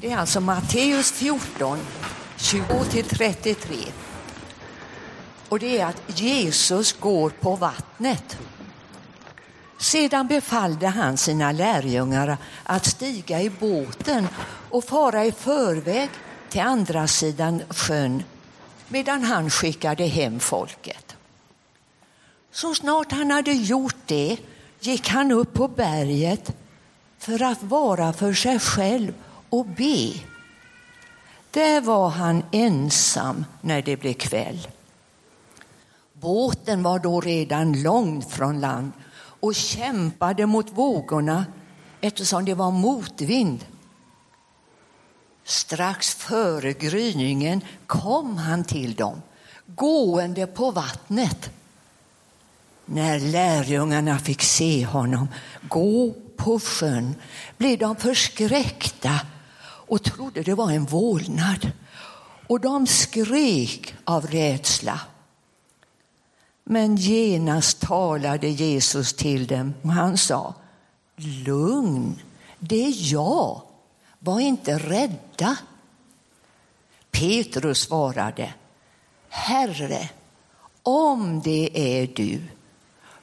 Det är alltså Matteus 14, 20-33. Och det är att Jesus går på vattnet. Sedan befallde han sina lärjungar att stiga i båten och fara i förväg till andra sidan sjön medan han skickade hem folket. Så snart han hade gjort det gick han upp på berget för att vara för sig själv och be. Där var han ensam när det blev kväll. Båten var då redan långt från land och kämpade mot vågorna eftersom det var motvind. Strax före gryningen kom han till dem, gående på vattnet. När lärjungarna fick se honom gå på sjön blev de förskräckta och trodde det var en vålnad. Och de skrek av rädsla. Men genast talade Jesus till dem och han sa Lugn, det är jag. Var inte rädda. Petrus svarade Herre, om det är du,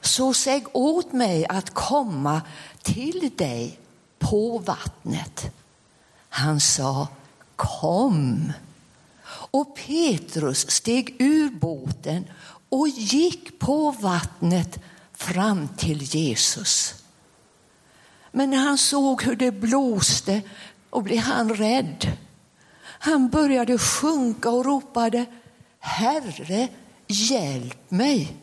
så säg åt mig att komma till dig på vattnet. Han sa kom. Och Petrus steg ur båten och gick på vattnet fram till Jesus. Men när han såg hur det blåste och blev han rädd. Han började sjunka och ropade Herre, hjälp mig.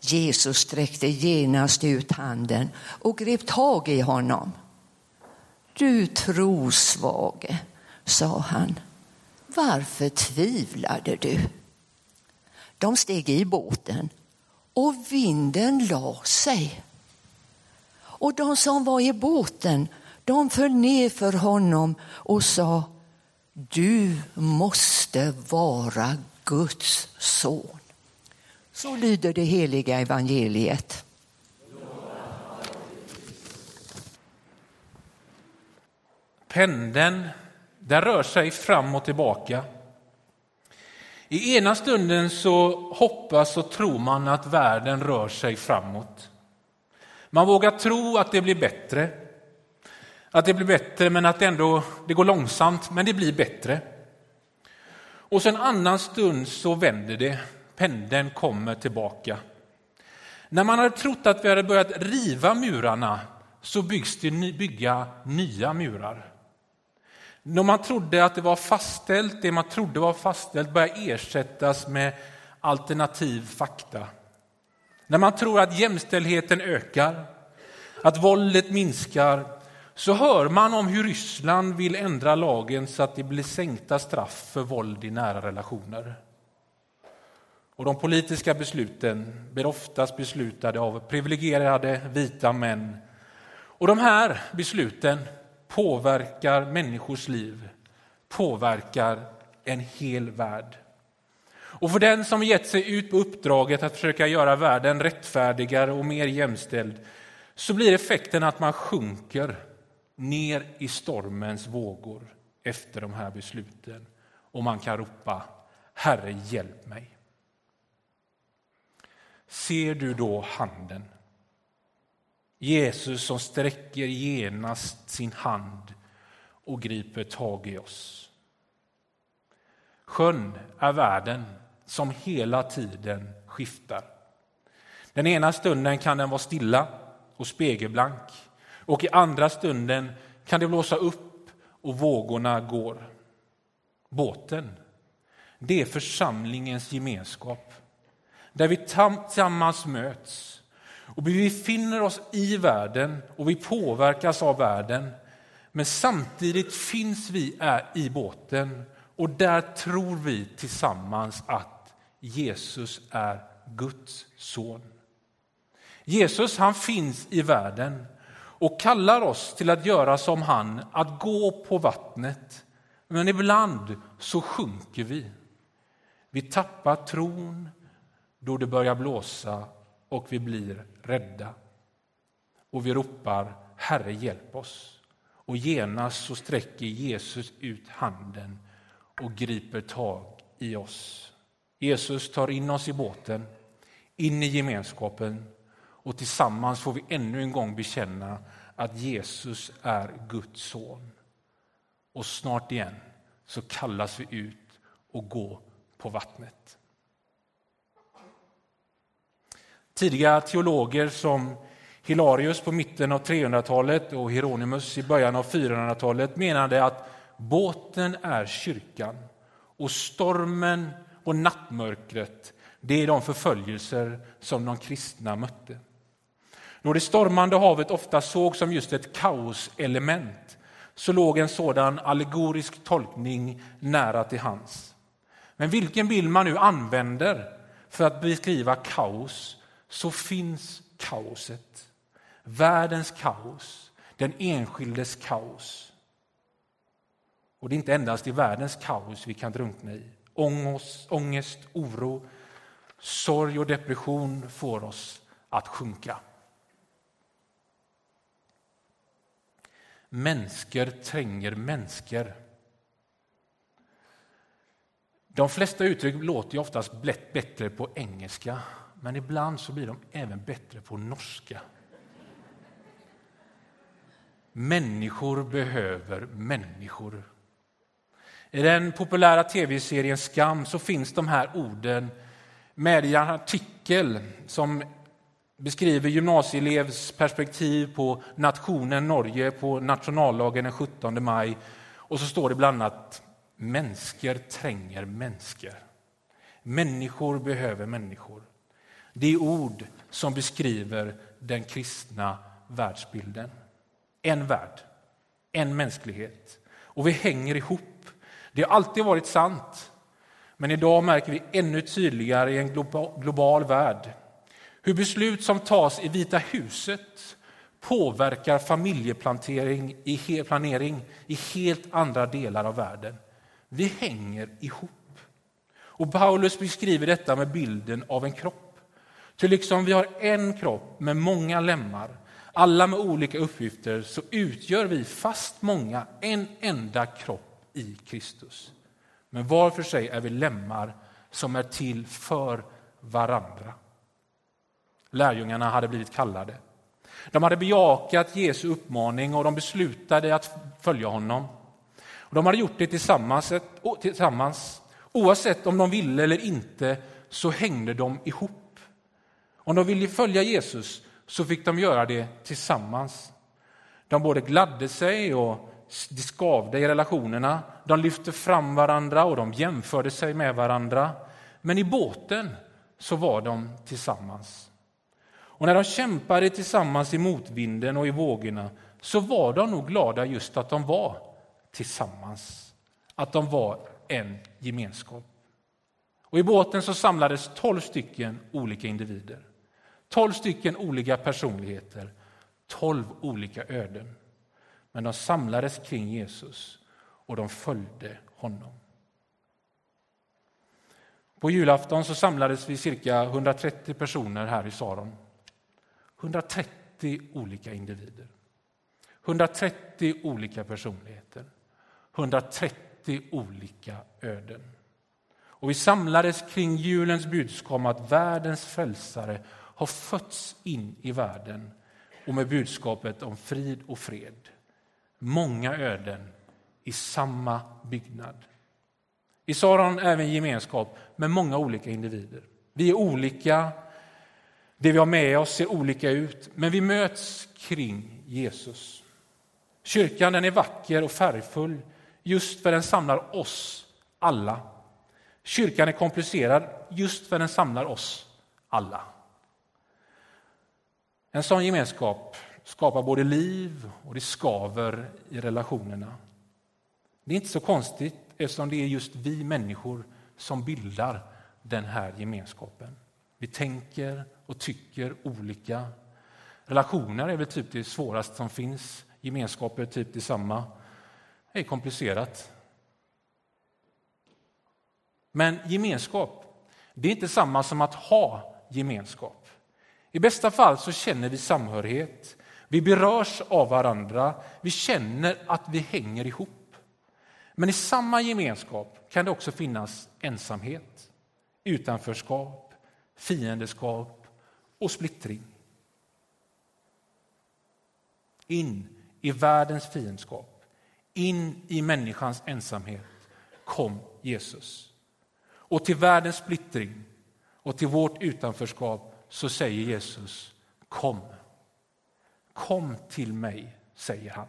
Jesus sträckte genast ut handen och grep tag i honom. Du trosvage, sa han, varför tvivlade du? De steg i båten och vinden la sig. Och de som var i båten de föll ner för honom och sa Du måste vara Guds son. Så lyder det heliga evangeliet. Pendeln den rör sig fram och tillbaka. I ena stunden så hoppas och tror man att världen rör sig framåt. Man vågar tro att det blir bättre. Att det blir bättre, men att det ändå det går långsamt, men det blir bättre. Och sen en annan stund så vänder det. Pendeln kommer tillbaka. När man hade trott att vi hade börjat riva murarna så byggs det bygga nya murar. När man trodde att det var fastställt, det man trodde var fastställt börjar ersättas med alternativ fakta. När man tror att jämställdheten ökar, att våldet minskar, så hör man om hur Ryssland vill ändra lagen så att det blir sänkta straff för våld i nära relationer. Och de politiska besluten blir oftast beslutade av privilegierade vita män. Och de här besluten påverkar människors liv, påverkar en hel värld. Och för den som gett sig ut på uppdraget att försöka göra världen rättfärdigare och mer jämställd så blir effekten att man sjunker ner i stormens vågor efter de här besluten och man kan ropa Herre, hjälp mig. Ser du då handen? Jesus som sträcker genast sin hand och griper tag i oss. Sjön är världen som hela tiden skiftar. Den ena stunden kan den vara stilla och spegelblank och i andra stunden kan det blåsa upp och vågorna går. Båten, det är församlingens gemenskap där vi tillsammans möts och vi befinner oss i världen och vi påverkas av världen. Men samtidigt finns vi är i båten och där tror vi tillsammans att Jesus är Guds son. Jesus han finns i världen och kallar oss till att göra som han, att gå på vattnet. Men ibland så sjunker vi. Vi tappar tron då det börjar blåsa och vi blir rädda. Och vi ropar Herre hjälp oss. Och genast så sträcker Jesus ut handen och griper tag i oss. Jesus tar in oss i båten, in i gemenskapen och tillsammans får vi ännu en gång bekänna att Jesus är Guds son. Och snart igen så kallas vi ut och gå på vattnet. Tidiga teologer som Hilarius på mitten av 300-talet och Hieronymus i början av 400-talet menade att båten är kyrkan och stormen och nattmörkret det är de förföljelser som de kristna mötte. Då det stormande havet ofta såg som just ett kaoselement så låg en sådan allegorisk tolkning nära till hands. Men vilken bild man nu använder för att beskriva kaos så finns kaoset. Världens kaos, den enskildes kaos. Och det är inte endast i världens kaos vi kan drunkna i. Ångest, ångest oro, sorg och depression får oss att sjunka. Mänskor tränger mänskor. De flesta uttryck låter ju oftast bättre på engelska men ibland så blir de även bättre på norska. Människor behöver människor. I den populära tv-serien Skam så finns de här orden med i en artikel som beskriver gymnasieelevs perspektiv på nationen Norge på nationaldagen den 17 maj. Och så står det bland annat människor tränger människor. Människor behöver människor. Det är ord som beskriver den kristna världsbilden. En värld, en mänsklighet. Och vi hänger ihop. Det har alltid varit sant. Men idag märker vi ännu tydligare i en global värld hur beslut som tas i Vita huset påverkar familjeplanering i, planering i helt andra delar av världen. Vi hänger ihop. Och Paulus beskriver detta med bilden av en kropp. För liksom vi har en kropp med många lemmar, alla med olika uppgifter, så utgör vi, fast många, en enda kropp i Kristus. Men var för sig är vi lemmar som är till för varandra. Lärjungarna hade blivit kallade. De hade bejakat Jesu uppmaning och de beslutade att följa honom. De hade gjort det tillsammans, tillsammans. Oavsett om de ville eller inte så hängde de ihop. Om de ville följa Jesus så fick de göra det tillsammans. De både gladde sig och skavde i relationerna. De lyfte fram varandra och de jämförde sig med varandra. Men i båten så var de tillsammans. Och när de kämpade tillsammans i motvinden och i vågorna så var de nog glada just att de var tillsammans. Att de var en gemenskap. Och I båten så samlades tolv stycken olika individer. Tolv stycken olika personligheter, tolv olika öden. Men de samlades kring Jesus och de följde honom. På julafton så samlades vi cirka 130 personer här i Saron. 130 olika individer. 130 olika personligheter. 130 olika öden. Och vi samlades kring julens budskap att världens frälsare har fötts in i världen och med budskapet om frid och fred. Många öden i samma byggnad. I Saron är vi en gemenskap med många olika individer. Vi är olika, det vi har med oss ser olika ut, men vi möts kring Jesus. Kyrkan den är vacker och färgfull just för den samlar oss alla. Kyrkan är komplicerad just för den samlar oss alla. En sån gemenskap skapar både liv och det skaver i relationerna. Det är inte så konstigt eftersom det är just vi människor som bildar den här gemenskapen. Vi tänker och tycker olika. Relationer är väl typ det svåraste som finns. Gemenskaper är typ detsamma. Det är komplicerat. Men gemenskap, det är inte samma som att ha gemenskap. I bästa fall så känner vi samhörighet. Vi berörs av varandra, vi känner att vi hänger ihop. Men i samma gemenskap kan det också finnas ensamhet, utanförskap, fiendeskap och splittring. In i världens fiendskap, in i människans ensamhet kom Jesus. Och till världens splittring och till vårt utanförskap så säger Jesus kom. Kom till mig, säger han.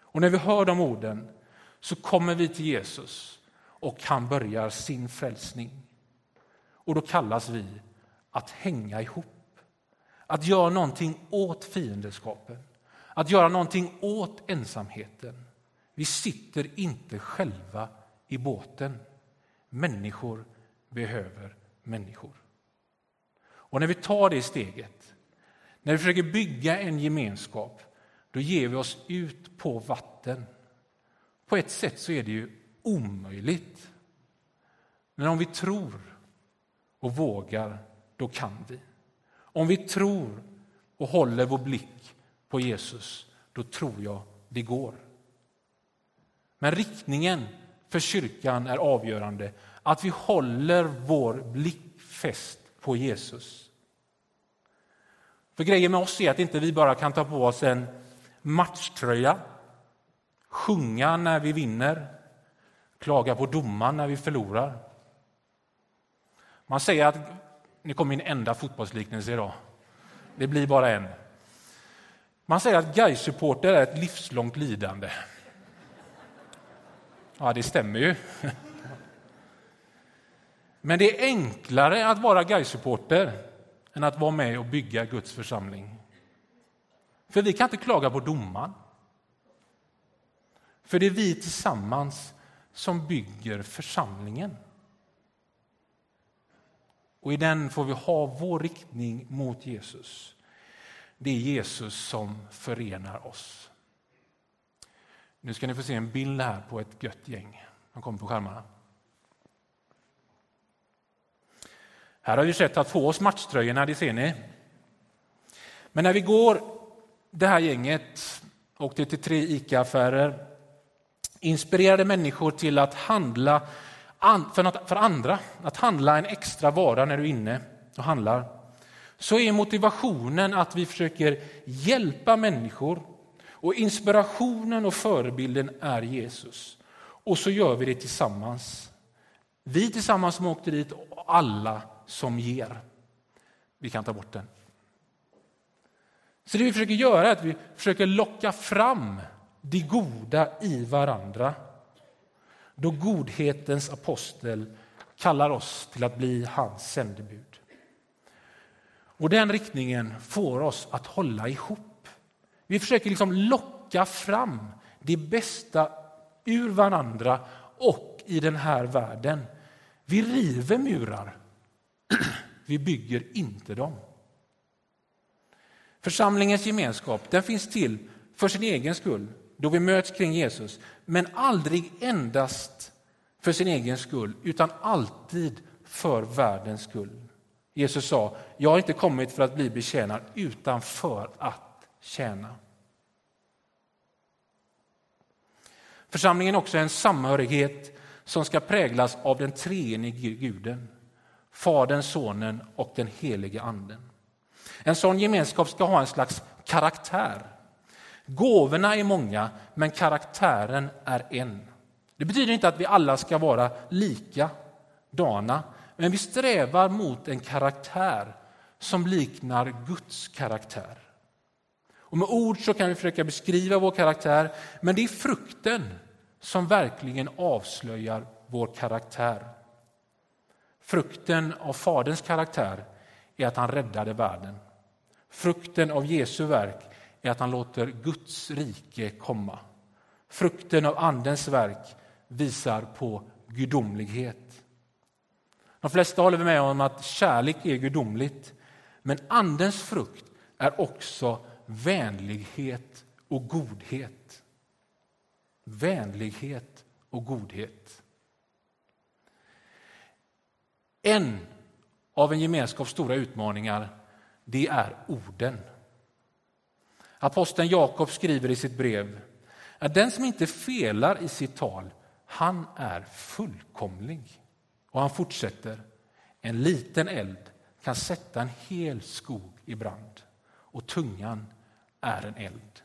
Och när vi hör de orden så kommer vi till Jesus och han börjar sin frälsning. Och då kallas vi att hänga ihop, att göra någonting åt fiendeskapen, att göra någonting åt ensamheten. Vi sitter inte själva i båten. Människor behöver människor. Och när vi tar det steget, när vi försöker bygga en gemenskap, då ger vi oss ut på vatten. På ett sätt så är det ju omöjligt. Men om vi tror och vågar, då kan vi. Om vi tror och håller vår blick på Jesus, då tror jag det går. Men riktningen för kyrkan är avgörande. Att vi håller vår blick fäst på Jesus. För grejen med oss är att inte vi bara kan ta på oss en matchtröja, sjunga när vi vinner, klaga på domaren när vi förlorar. Man säger att, nu kommer min enda fotbollsliknelse idag, det blir bara en. Man säger att Gais-supporter är ett livslångt lidande. Ja, det stämmer ju. Men det är enklare att vara Gais-supporter än att vara med och bygga Guds församling. För vi kan inte klaga på domaren. För det är vi tillsammans som bygger församlingen. Och i den får vi ha vår riktning mot Jesus. Det är Jesus som förenar oss. Nu ska ni få se en bild här på ett gött gäng. De kommer på skärmarna. Här har vi sett att få oss matchtröjorna, det ser ni. Men när vi går, det här gänget, åkte till tre ICA-affärer, inspirerade människor till att handla för andra, att handla en extra vara när du är inne och handlar, så är motivationen att vi försöker hjälpa människor och inspirationen och förebilden är Jesus. Och så gör vi det tillsammans. Vi tillsammans som åkte dit och alla som ger. Vi kan ta bort den. Så det vi försöker göra är att vi försöker locka fram det goda i varandra. Då godhetens apostel kallar oss till att bli hans sändebud. Och den riktningen får oss att hålla ihop. Vi försöker liksom locka fram det bästa ur varandra och i den här världen. Vi river murar. Vi bygger inte dem. Församlingens gemenskap den finns till för sin egen skull, då vi möts kring Jesus, men aldrig endast för sin egen skull, utan alltid för världens skull. Jesus sa, jag har inte kommit för att bli betjänad, utan för att tjäna. Församlingen är också en samhörighet som ska präglas av den treenige guden, Fadern, Sonen och den helige Anden. En sån gemenskap ska ha en slags karaktär. Gåvorna är många, men karaktären är en. Det betyder inte att vi alla ska vara likadana, men vi strävar mot en karaktär som liknar Guds karaktär. Och med ord så kan vi försöka beskriva vår karaktär, men det är frukten som verkligen avslöjar vår karaktär. Frukten av Faderns karaktär är att han räddade världen. Frukten av Jesu verk är att han låter Guds rike komma. Frukten av Andens verk visar på gudomlighet. De flesta håller med om att kärlek är gudomligt, men Andens frukt är också vänlighet och godhet. Vänlighet och godhet. En av en gemenskaps stora utmaningar det är orden. Aposteln Jakob skriver i sitt brev att den som inte felar i sitt tal, han är fullkomlig. Och han fortsätter, en liten eld kan sätta en hel skog i brand och tungan är en eld.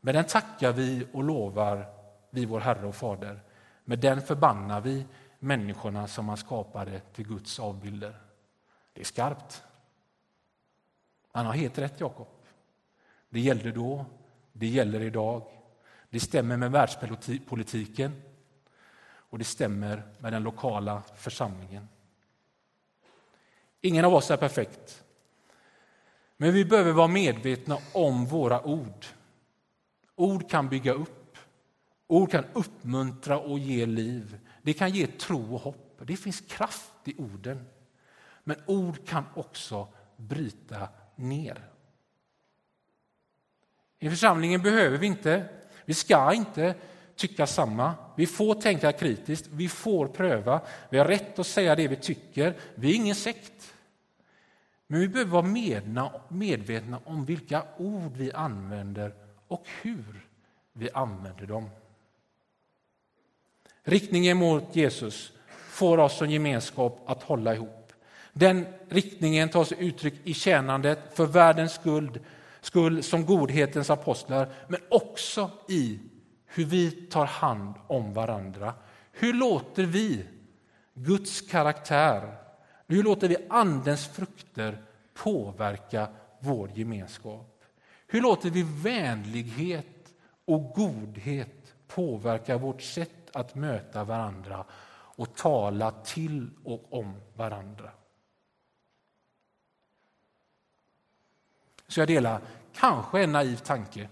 Med den tackar vi och lovar vi vår Herre och Fader. Med den förbannar vi människorna som han skapade till Guds avbilder. Det är skarpt. Han har helt rätt, Jakob. Det gällde då, det gäller idag. Det stämmer med världspolitiken och det stämmer med den lokala församlingen. Ingen av oss är perfekt. Men vi behöver vara medvetna om våra ord. Ord kan bygga upp, ord kan uppmuntra och ge liv. Det kan ge tro och hopp. Det finns kraft i orden. Men ord kan också bryta ner. I församlingen behöver vi inte, vi ska inte tycka samma. Vi får tänka kritiskt, vi får pröva, vi har rätt att säga det vi tycker. Vi är ingen sekt. Men vi behöver vara medvetna om vilka ord vi använder och hur vi använder dem. Riktningen mot Jesus får oss som gemenskap att hålla ihop. Den riktningen tar sig uttryck i tjänandet för världens skuld, skull som godhetens apostlar, men också i hur vi tar hand om varandra. Hur låter vi Guds karaktär, hur låter vi Andens frukter påverka vår gemenskap? Hur låter vi vänlighet och godhet påverka vårt sätt att möta varandra och tala till och om varandra? Så jag delar kanske en naiv tanke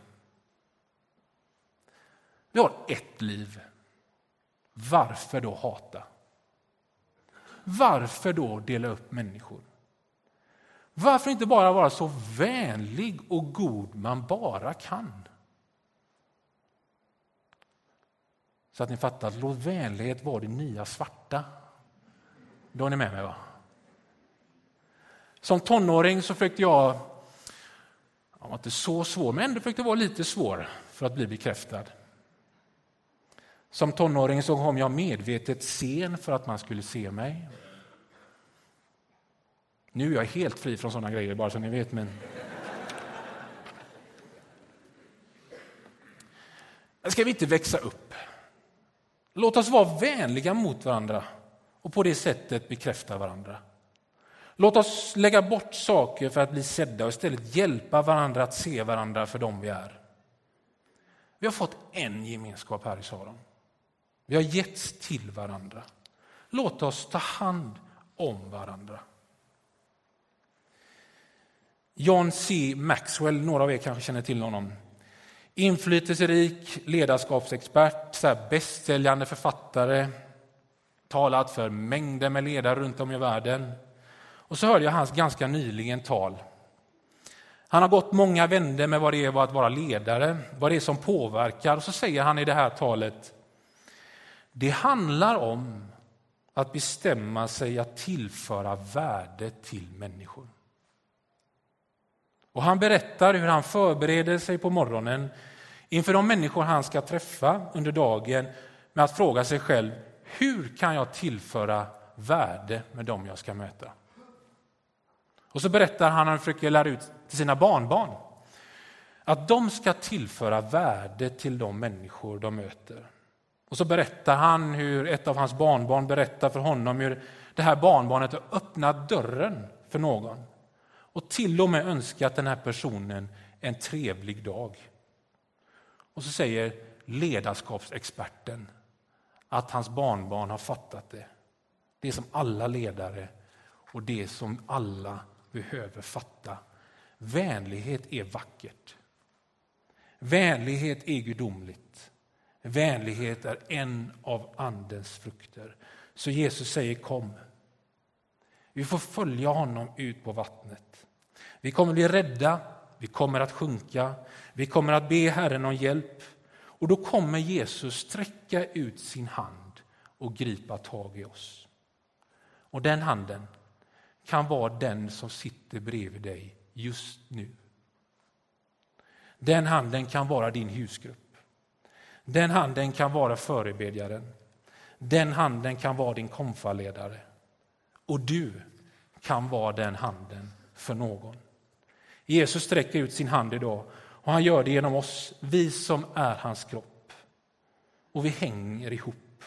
vi har ett liv. Varför då hata? Varför då dela upp människor? Varför inte bara vara så vänlig och god man bara kan? Så att ni fattar, låt vänlighet vara det nya svarta. Då är ni med mig va? Som tonåring så försökte jag, jag var inte så svår, men ändå försökte vara lite svår för att bli bekräftad. Som tonåring så kom jag medvetet sen för att man skulle se mig. Nu är jag helt fri från sådana grejer, bara så ni vet. Men... Ska vi inte växa upp? Låt oss vara vänliga mot varandra och på det sättet bekräfta varandra. Låt oss lägga bort saker för att bli sedda och istället hjälpa varandra att se varandra för dem vi är. Vi har fått en gemenskap här i Saron. Vi har getts till varandra. Låt oss ta hand om varandra. John C. Maxwell, några av er kanske känner till honom. Inflytelserik ledarskapsexpert, så bästsäljande författare, talat för mängder med ledare runt om i världen. Och så hörde jag hans ganska nyligen tal. Han har gått många vändor med vad det är att vara ledare, vad det är som påverkar. Och så säger han i det här talet det handlar om att bestämma sig att tillföra värde till människor. Och han berättar hur han förbereder sig på morgonen inför de människor han ska träffa under dagen med att fråga sig själv hur kan jag tillföra värde med dem jag ska möta? Och så berättar han, hur han försöker lära ut till sina barnbarn att de ska tillföra värde till de människor de möter. Och så berättar han hur ett av hans barnbarn berättar för honom hur det här barnbarnet har öppnat dörren för någon och till och med önskat den här personen en trevlig dag. Och så säger ledarskapsexperten att hans barnbarn har fattat det. Det som alla ledare och det som alla behöver fatta. Vänlighet är vackert. Vänlighet är gudomligt. Vänlighet är en av Andens frukter. Så Jesus säger kom. Vi får följa honom ut på vattnet. Vi kommer bli rädda, vi kommer att sjunka, vi kommer att be Herren om hjälp. Och då kommer Jesus sträcka ut sin hand och gripa tag i oss. Och den handen kan vara den som sitter bredvid dig just nu. Den handen kan vara din husgrupp. Den handen kan vara förebedjaren. Den handen kan vara din konfaledare. Och du kan vara den handen för någon. Jesus sträcker ut sin hand idag och han gör det genom oss, vi som är hans kropp. Och vi hänger ihop.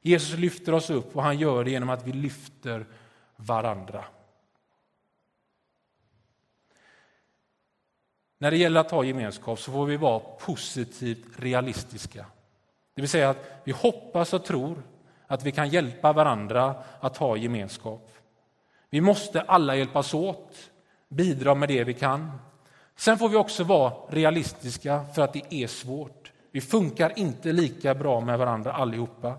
Jesus lyfter oss upp och han gör det genom att vi lyfter varandra. När det gäller att ha gemenskap så får vi vara positivt realistiska. Det vill säga att vi hoppas och tror att vi kan hjälpa varandra att ha gemenskap. Vi måste alla hjälpas åt, bidra med det vi kan. Sen får vi också vara realistiska för att det är svårt. Vi funkar inte lika bra med varandra allihopa.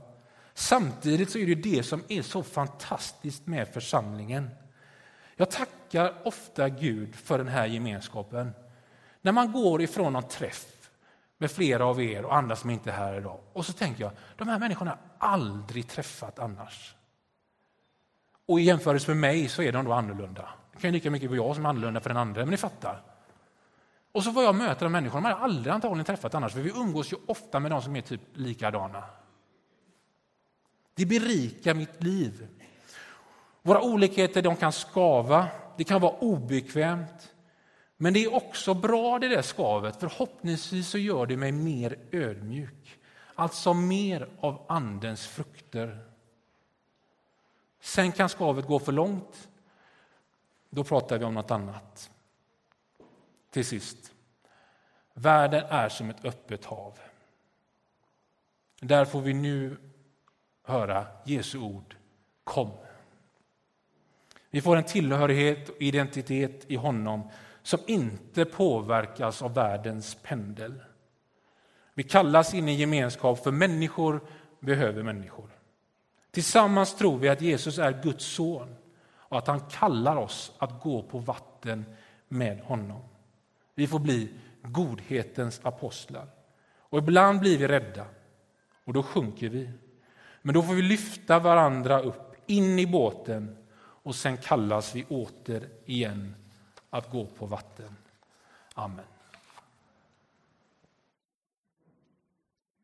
Samtidigt så är det det som är så fantastiskt med församlingen. Jag tackar ofta Gud för den här gemenskapen. När man går ifrån någon träff med flera av er och andra som inte är här idag och så tänker jag, de här människorna aldrig träffat annars. Och i jämförelse med mig så är de då annorlunda. Det kan ju lika mycket vara jag som är annorlunda för den andra, men ni fattar. Och så får jag möta de människorna man har aldrig antagligen träffat annars, för vi umgås ju ofta med de som är typ likadana. Det berikar mitt liv. Våra olikheter de kan skava, det kan vara obekvämt. Men det är också bra det där skavet, förhoppningsvis så gör det mig mer ödmjuk. Alltså mer av Andens frukter. Sen kan skavet gå för långt. Då pratar vi om något annat. Till sist. Världen är som ett öppet hav. Där får vi nu höra Jesu ord. Kom. Vi får en tillhörighet och identitet i honom som inte påverkas av världens pendel. Vi kallas in i gemenskap för människor behöver människor. Tillsammans tror vi att Jesus är Guds son och att han kallar oss att gå på vatten med honom. Vi får bli godhetens apostlar. Och ibland blir vi rädda och då sjunker vi. Men då får vi lyfta varandra upp in i båten och sen kallas vi åter igen att gå på vatten. Amen.